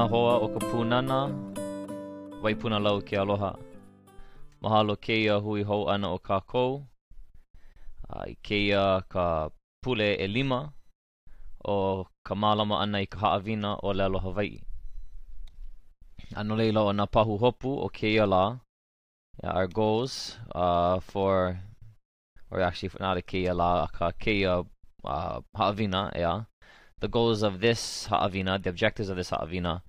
ina hoa o ka pūnana, waipuna lau ke aloha. Mahalo keia hui hou ana o kākou, uh, i keia ka pule e lima, o ka mālama ana i ka haawina o le aloha vai. Ano leila o na pahu hopu o keia la, yeah, our goals uh, for, or actually for not a keia la, ka keia uh, haawina, yeah, the goals of this ha'avina, the objectives of this ha'avina,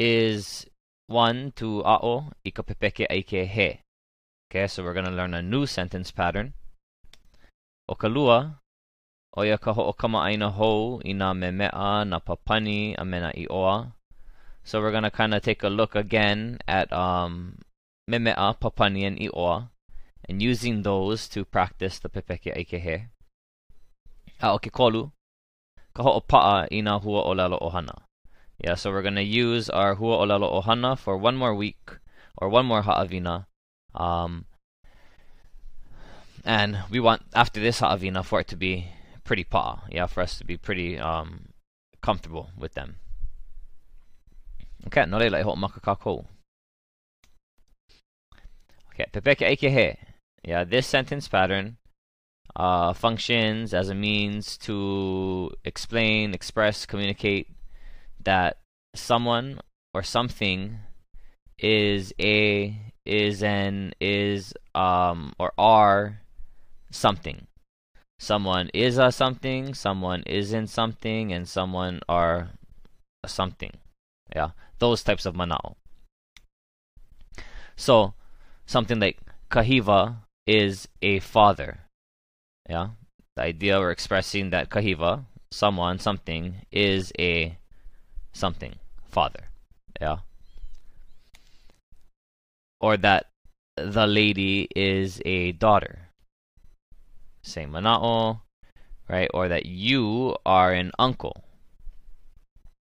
is one to a'o ikapepeke aike he. Okay, so we're going to learn a new sentence pattern. O kalua, oia ka ho'okama aina hou ina me mea na papani a i oa. So we're going to kind of take a look again at um, me mea, papani, and i oa, and using those to practice the pepeke aike he. A o ke kolu, ka ho'opa'a i nā hua o lalo ohana. Yeah, so we're gonna use our hua o lalo ohana for one more week or one more ha'avina. Um, and we want after this ha'avina for it to be pretty pa'a. Yeah, for us to be pretty um, comfortable with them. Okay, no leila i ho'omaka kākou. Okay, pepeke aike he. Yeah, this sentence pattern uh, functions as a means to explain, express, communicate that someone or something is a is an is um or are something. Someone is a something, someone isn't something, and someone are a something. Yeah, those types of manao. So, something like Kahiva is a father yeah, the idea we're expressing that kahiva, someone, something, is a something, father. Yeah. Or that the lady is a daughter. Same manao, right? Or that you are an uncle.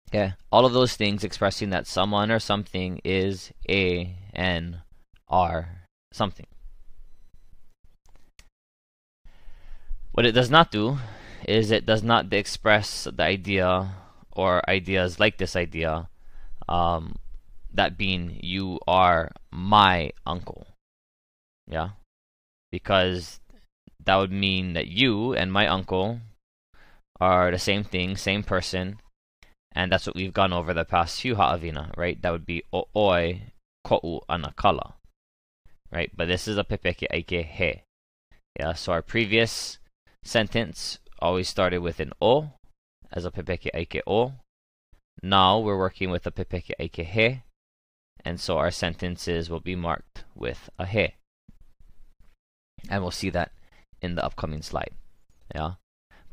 Okay, all of those things expressing that someone or something is a and are something. What it does not do is it does not express the idea or ideas like this idea, um, that being you are my uncle. Yeah? Because that would mean that you and my uncle are the same thing, same person, and that's what we've gone over the past few ha'avina, right? That would be o'oi ko'u anakala, right? But this is a pepeke aike he. Yeah, so our previous sentence always started with an o as a pepeke aike o. Now we're working with a pepeke aike he, and so our sentences will be marked with a he. And we'll see that in the upcoming slide. Yeah.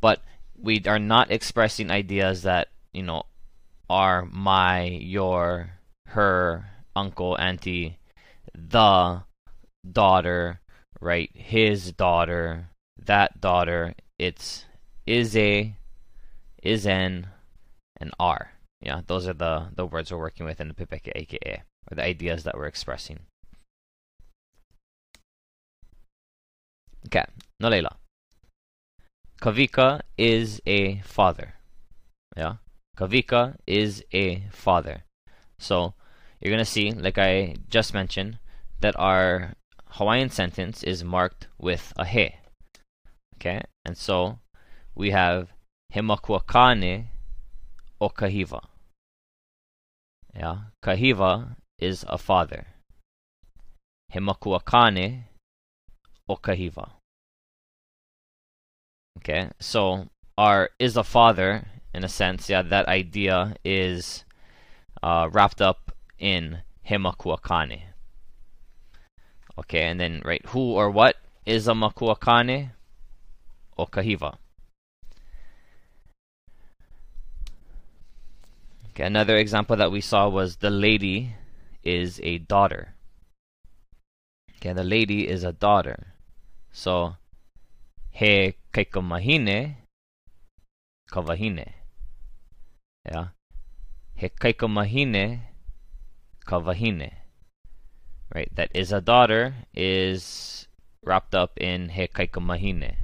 But we are not expressing ideas that, you know, are my, your, her, uncle, auntie, the daughter, right? His daughter, that daughter, it's is a, is an, and are. Yeah, those are the, the words we're working with in the pepeke aike, or the ideas that we're expressing. Okay, no leila. Kavika is a father. Yeah, Kavika is a father. So you're gonna see, like I just mentioned, that our Hawaiian sentence is marked with a he. Okay, and so we have Himakuakane o Kahiva. Yeah, Kahiva is a father. Himakuakane o Kahiva. Okay, so our is a father in a sense, yeah, that idea is uh, wrapped up in Himakuakane. Okay, and then right, who or what is a Makuakane? or Kahiva. Okay, another example that we saw was the lady is a daughter. Okay, the lady is a daughter. So, he kaikomahine kavahine. Yeah. He kaikomahine kavahine. Right, that is a daughter is wrapped up in he kaikomahine.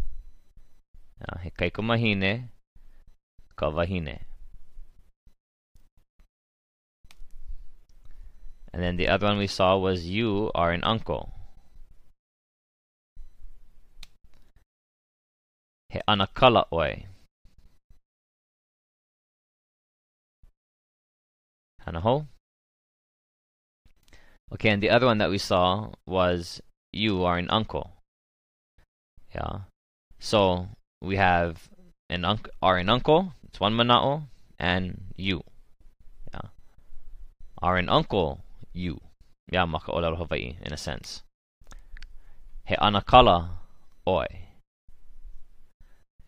Uh, Hikaiko mahine, kawahine. And then the other one we saw was you are an uncle. He anakala oi. Hanaho. Okay, and the other one that we saw was you are an uncle. Yeah. So we have an uncle are an uncle, it's one mana'o, and you. Yeah. Are an uncle, you. Yeah, maka olaro Hawaii, in a sense. He anakala oi.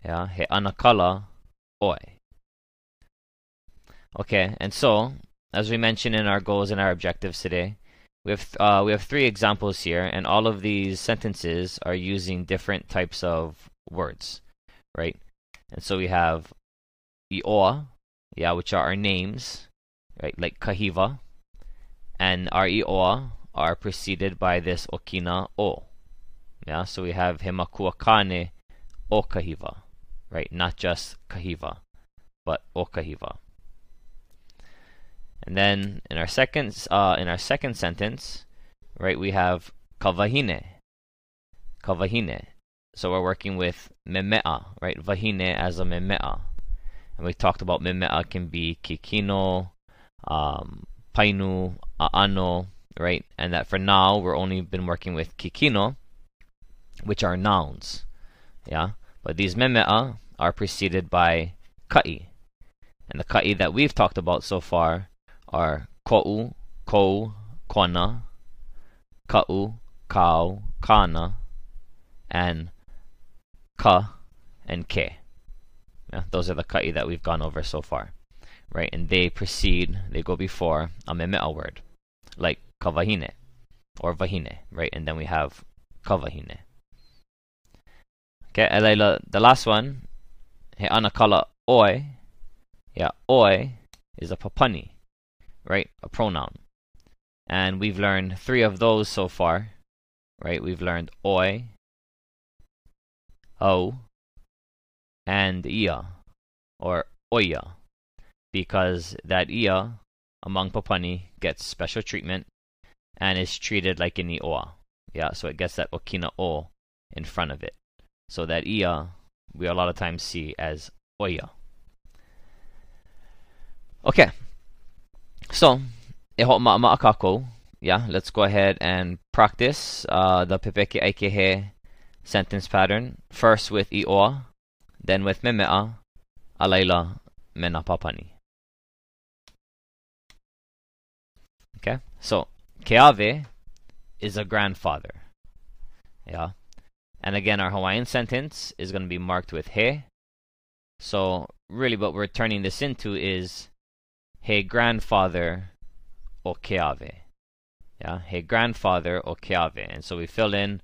Yeah, he anakala oi. Okay, and so, as we mentioned in our goals and our objectives today, we have uh, we have three examples here, and all of these sentences are using different types of words, right? And so we have ioa, yeah, which are our names, right? Like kahiva, and ioa are preceded by this okina o, yeah. So we have himakuakane o kahiva, right? Not just kahiva, but o kahiva. And then in our second uh, in our second sentence, right, we have kavahine. Kavahine. So we're working with memea, right? Vahine as a memea. And we talked about memea can be kikino, um, painu, aano, right? And that for now we're only been working with kikino, which are nouns. Yeah? But these memea are preceded by kai. And the kai that we've talked about so far are ko'u, kou, kona, ka'u, kau, kana, and ka and ke. Yeah, those are the ka'i that we've gone over so far. Right? And they precede, they go before a memea word, like kavahine or vahine, right? And then we have kavahine. Okay, Alayla, the last one, he anakala oi. Yeah, oi is a papani right? A pronoun. And we've learned three of those so far, right? We've learned oi, o, and ia, or oya, because that ia among Papani gets special treatment and is treated like an oa. Yeah, so it gets that okina o in front of it. So that ia we a lot of times see as oya. Okay, so, e ho ma kako. Yeah, let's go ahead and practice uh, the pepeke aikehe sentence pattern. First with i'oa, then with memea, alaila mena Okay, so keave is a grandfather. Yeah, and again, our Hawaiian sentence is going to be marked with he. So, really, what we're turning this into is he grandfather o keave. Yeah, He grandfather o keave. And so we fill in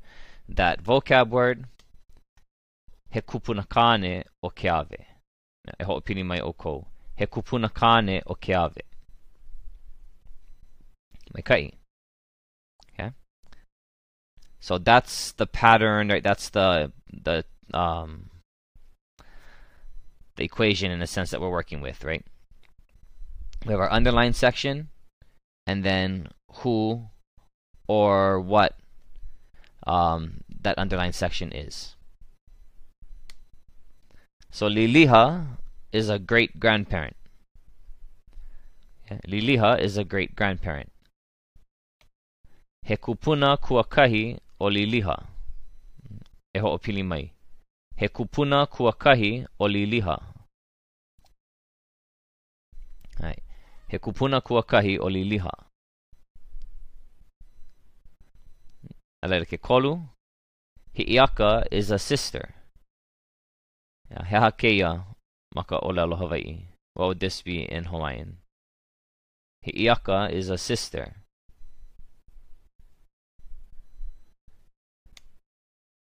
that vocab word he kupunakane o keave. E ho'opini mai o kou. He kupunakane o keave. Kai. Okay. So that's the pattern, right? That's the the um the equation in a sense that we're working with, right? we have our underline section, and then who or what um, that underline section is. So Liliha is a great grandparent. Liliha is a great grandparent. He kupuna kuakahi o Liliha. E ho'opili mai. He kupuna kuakahi o Liliha. Right. He kupuna kuakahi o liliha. Alaira ke kolu. Hi'iaka is a sister. Yeah, he hakeia maka olelo Hawaii. What would this be in Hawaiian? Hi'iaka is a sister.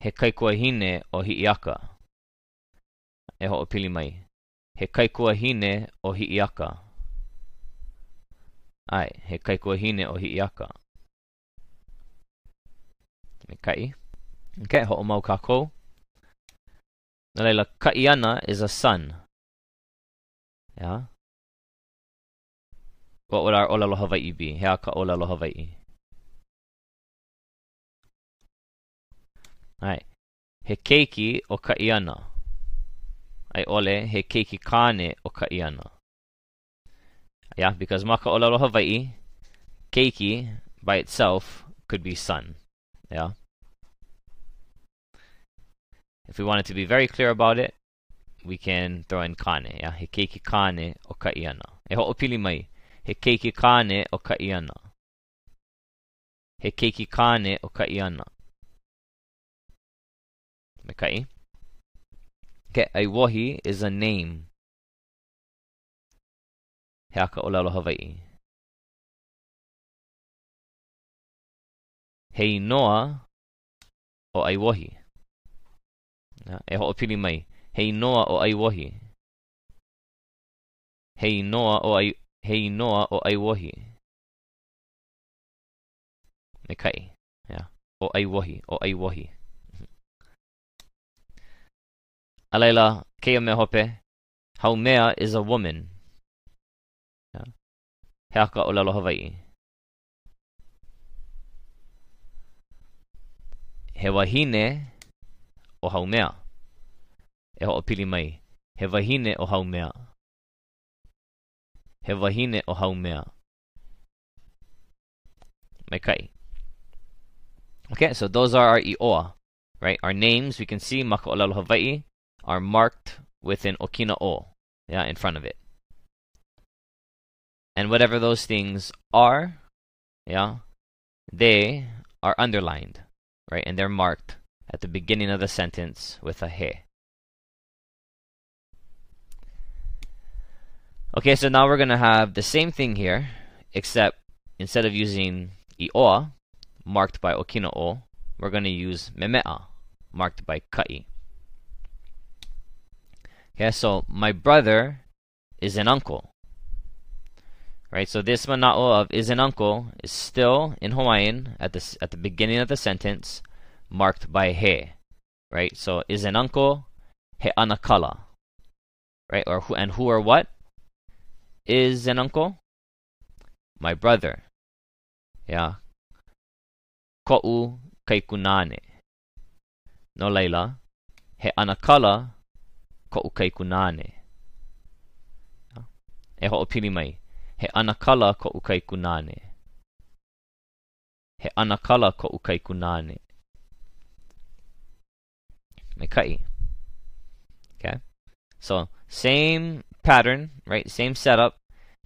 He kaikuahine o hi'iaka. E ho'opili mai. He kaikuahine o hi'iaka. Ai, he kaikuahine o hi'iaka. Me kai. Okay, ho'o mau kako. Nalela, kaiana is a son. Yeah. what would our olelo Hawaii be? He ka olelo Hawaii. Alright. He keiki o ka iana. Ai ole he keiki kane o ka iana. Yeah, because maka olelo Hawaii, keiki by itself could be sun. Yeah. If we wanted to be very clear about it, we can throw in kane. Yeah, he keiki kane o ka iana. E ho'opili mai. He keiki kane o ka iana. He keiki kane o ka Okay. Okay, Aiwahi is a name. Olelo Hawaii. He noa o Aiwahi. E ho'opili mai. He noa o Aiwahi. He noa o ai he noa o Aiwahi. Me kai. Yeah. O Aiwahi, o Aiwahi. Alayla, kea me hope. Haumea is a woman. Yeah. He o lalo Hawaii. He o haumea. E ho pili mai. He o haumea. He o haumea. Mai kai. Okay, so those are our ioa, right? Our names, we can see Maka Olalo Hawaii are marked with an Okina O, yeah, in front of it. And whatever those things are, yeah, they are underlined, right? And they're marked at the beginning of the sentence with a he. Okay, so now we're going to have the same thing here, except instead of using ioa, marked by okina o, we're going to use memea, marked by kai. Okay, so my brother is an uncle. Right, so this mana'o of is an uncle is still in Hawaiian at the at the beginning of the sentence, marked by he. Right, so is an uncle, he anakala. Right, or who and who or what is an uncle? My brother. Yeah. Ko'u kaikunane. No leila, he anakala ko'u kaikunane. E ho'opili mai. He anakala ko'u kaikunane. He anakala ko'u kaikunane. Me kai. Okay? So, same pattern, right? Same setup,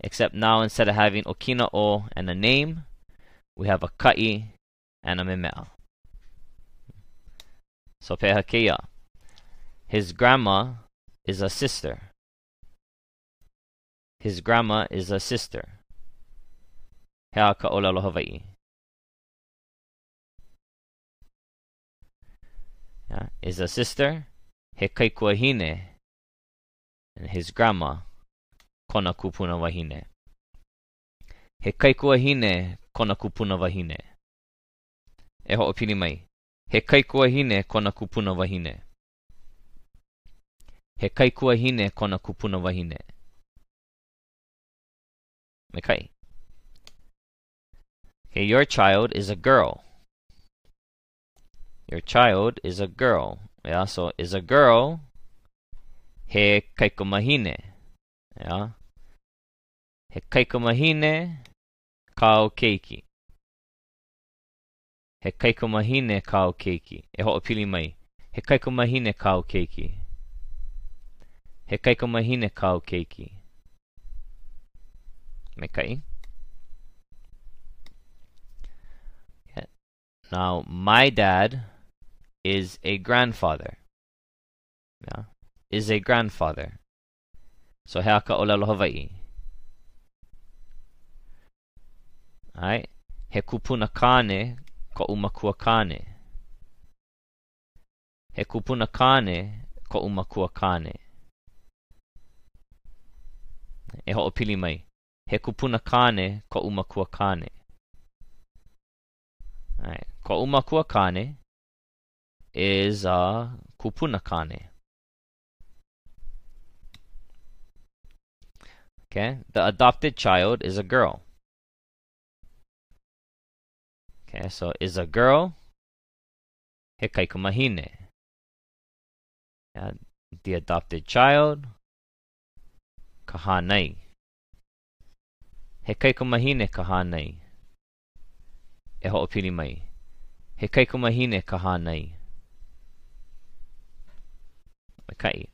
except now instead of having okina o and a name, we have a kai and a memea. So pehakeia. His grandma is a sister. His grandma is a sister. Hea ka olelo Hawaii. Yeah, is a sister. He kaikuahine. And his grandma, kona kupuna wahine. He kaikuahine kona kupuna wahine. E ho'opini mai. He kaikuahine kona kupuna wahine. He kaikuahine kona kupuna wahine. Kai. Okay, your child is a girl. Your child is a girl. Yeah, so is a girl he kaikomahine. Yeah. He kaikomahine kao keiki. He kaikomahine kao keiki. E ho'opili mai. He kaikomahine kao keiki. He kaikomahine kao keiki. Me kai. Now, my dad is a grandfather. Yeah. Is a grandfather. So he aka olelo Hawaii. Alright. He kupuna kane ko umakua kane. He kupuna kane ko umakua kane. E ho'opili mai. He kupuna kane ko umakua kane. Alright. Ko umakua kane is uh, kupuna kane. Okay, the adopted child is a girl. Okay, so is a girl he kaikumahine. Yeah, the adopted child kahanai. He kaikumahine kahanai. E ho'opili mai. He kaikumahine kahanai. Makai.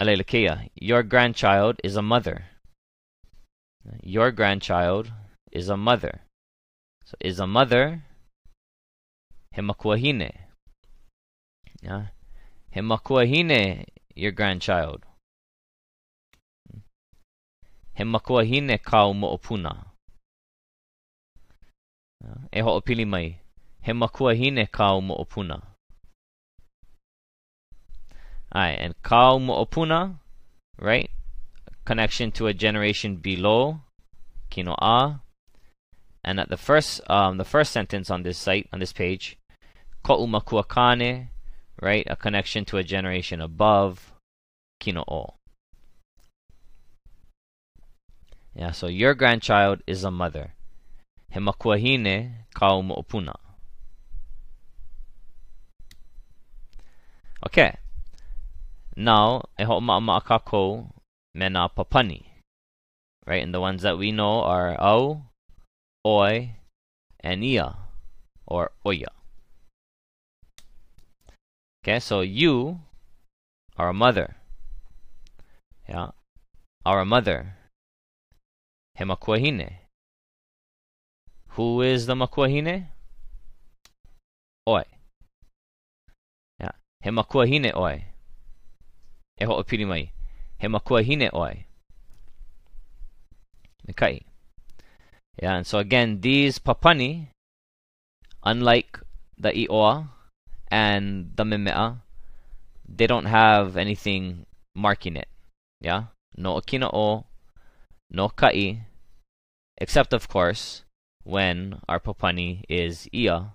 Alelekia, your grandchild is a mother. Your grandchild is a mother. So is a mother hemakuahine. Yeah. Hemakuahine your grandchild. Hemakuahine kau mo'opuna. E ho'opili mai. Hemakuahine kau mo'opuna. Alright, and kau mo'opuna, right? Connection to a generation below, kinoa. And at the first, um, the first sentence on this site, on this page, ko'umakuakane, right? A connection to a generation above, kino'o. Yeah, so your grandchild is a mother. Hemakuahine mo'opuna. Okay. Now, e ho'oma'ama'akako mena papani. Right, and the ones that we know are au, oi, and ia, or oya. Okay, so you are a mother. Yeah, are a mother. He makuahine. Who is the makuahine? Oi. Yeah, he makuahine oi. E ho'opili mai. He makuahine oi. Mikai. Yeah, and so again, these papani, unlike the i'oa and the memea, they don't have anything marking it. Yeah? No o, no kai, except of course, when our papani is ia,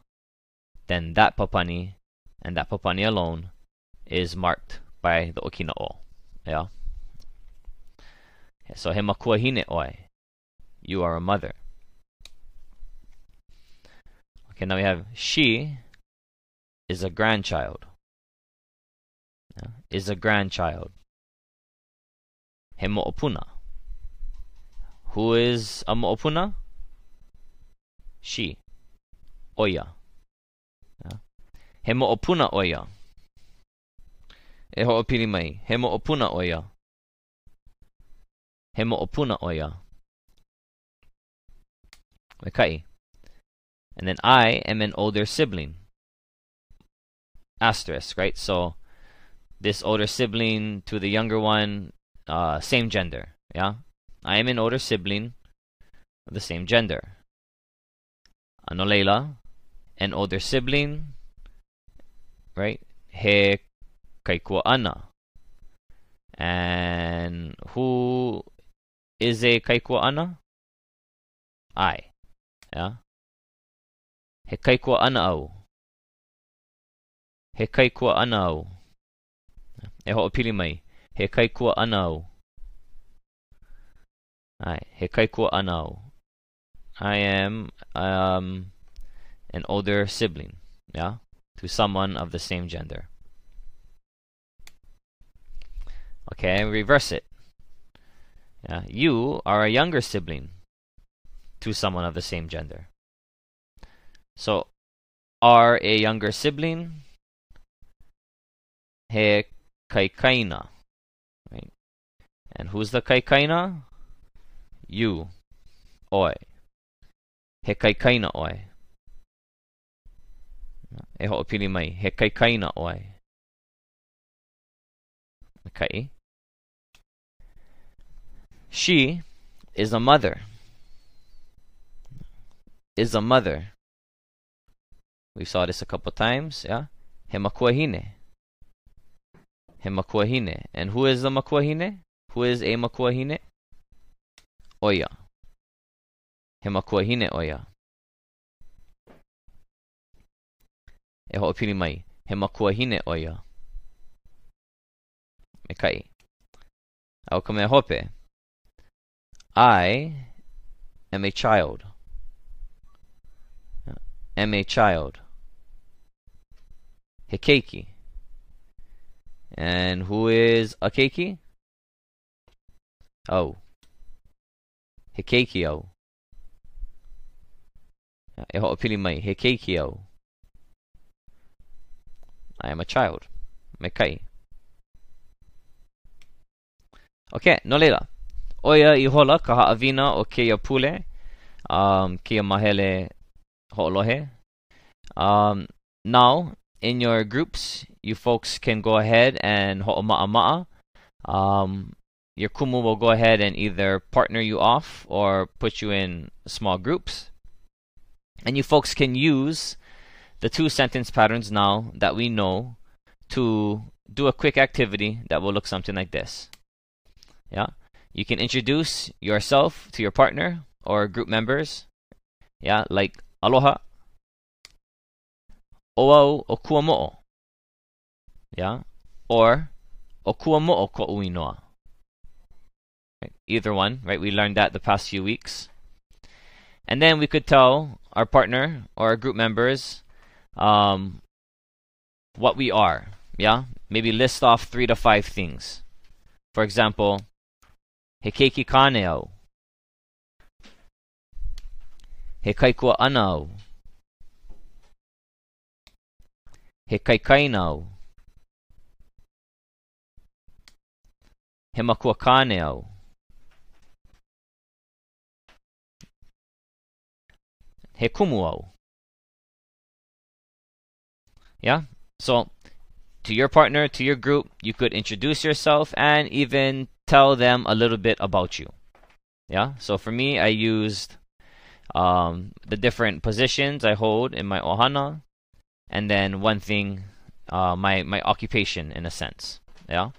then that papani and that papani alone is marked by the okina o. Yeah? So he makuahine oi. You are a mother. Okay, now we have she is a grandchild. Is a grandchild. He mo'opuna. Who is a mo'opuna? She. Oya. He mo'opuna oya. E ho'opili mai. He mo'opuna oya. He mo'opuna oya. Okay. And then I am an older sibling. Asterisk, right? So this older sibling to the younger one, uh, same gender. Yeah? I am an older sibling of the same gender. Anolela, an older sibling, right? He kaikua ana. And who is a kaikua ana? I. Yeah? He kaikua ana au. He kaikua ana au. E ho'opili mai. He kaikua ana au. Ai, he kaikua ana au. I am um, an older sibling, yeah, to someone of the same gender. Okay, reverse it. Yeah, you are a younger sibling to someone of the same gender. So, are a younger sibling, he kaikaina, right? And who's the kaikaina? You, oi. He kaikaina oi. E ho'opili mai, he kaikaina oi. Okay. She is a mother. Is a mother. We saw this a couple times, yeah? He makuahine. And who is the makuahine? Who is a makuahine? Oya. He makuahine oya. E ho'opili mai. He makuahine oya. me kai. Au mea hope. I am a child. Am a child. He keiki. And who is a keiki? Oh. He keiki au. E ho'opili mai. He. I am a child. Me kai. Ok, no leila. Oia i hola ka o keia pule. Um, keia mahele ho'olohe. Um, now, in your groups, you folks can go ahead and ho'oma'a Um, your kumu will go ahead and either partner you off or put you in small groups. And you folks can use the two sentence patterns now that we know to do a quick activity that will look something like this. Yeah. You can introduce yourself to your partner or group members. Yeah, like aloha. Oau o kuamo'o. Yeah. Or o kuamo'o ko uinoa. Right? Either one, right? We learned that the past few weeks. And then we could tell our partner or our group members um, what we are. Yeah? Maybe list off three to five things. For example, Hekeki kaneo. He kaikua anau. He kaikainau. He makua kaneo. He kumuau. Yeah? So, to your partner, to your group, you could introduce yourself and even tell them a little bit about you. Yeah? So for me, I used um, the different positions I hold in my ohana, and then one thing, uh, my, my occupation in a sense. Yeah?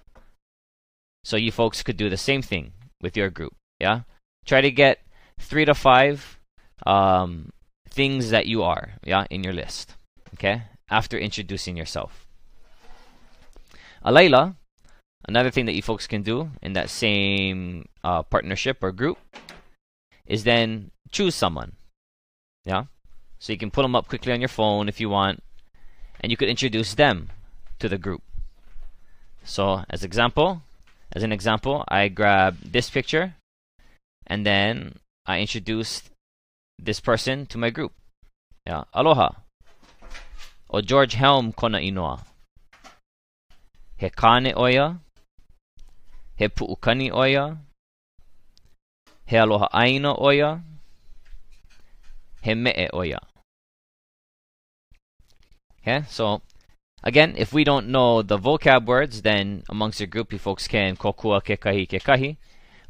So you folks could do the same thing with your group. Yeah? Try to get three to five um, things that you are, yeah, in your list. Okay? after introducing yourself. Alayla, another thing that you folks can do in that same uh, partnership or group is then choose someone. Yeah? So you can pull them up quickly on your phone if you want, and you could introduce them to the group. So as example, as an example, I grab this picture and then I introduced this person to my group. Yeah, aloha o George Helm kona inoa. He kane oia, he puukani oia, he aloha aina oia, he me'e oia. Okay, so again, if we don't know the vocab words, then amongst your group, you folks can kokua kekahi kekahi.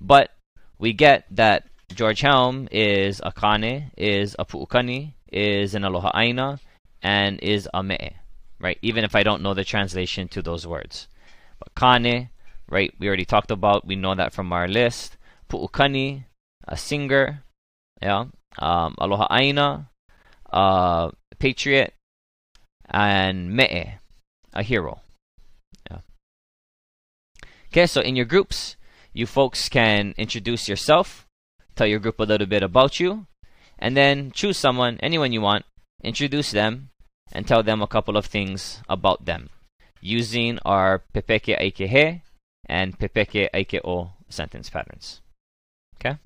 But we get that George Helm is a kane, is a puukani, is an aloha aina, and is a ame, right? Even if I don't know the translation to those words. But kane, right? We already talked about, we know that from our list. Pu'ukani, a singer, yeah. Um, aloha aina, a patriot, and me'e, a hero. Yeah. Okay, so in your groups, you folks can introduce yourself, tell your group a little bit about you, and then choose someone, anyone you want, introduce them, and tell them a couple of things about them using our pepeke aikehe and pepeke aikeo sentence patterns. Okay?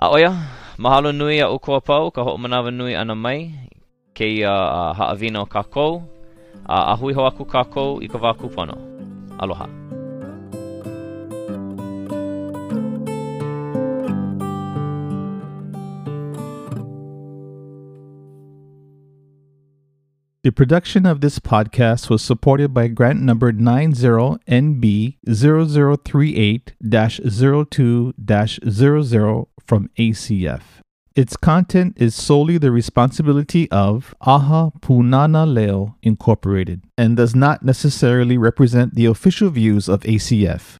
Aoya, mahalo nui a ukoa pau, ka ho'omanawa nui ana mai, uh, kākou, uh, ahui ho aku i ka. Aloha. The production of this podcast was supported by grant number 90NB0038-02-00 from ACF. Its content is solely the responsibility of ʻAha Pūnana Leo Incorporated and does not necessarily represent the official views of ACF.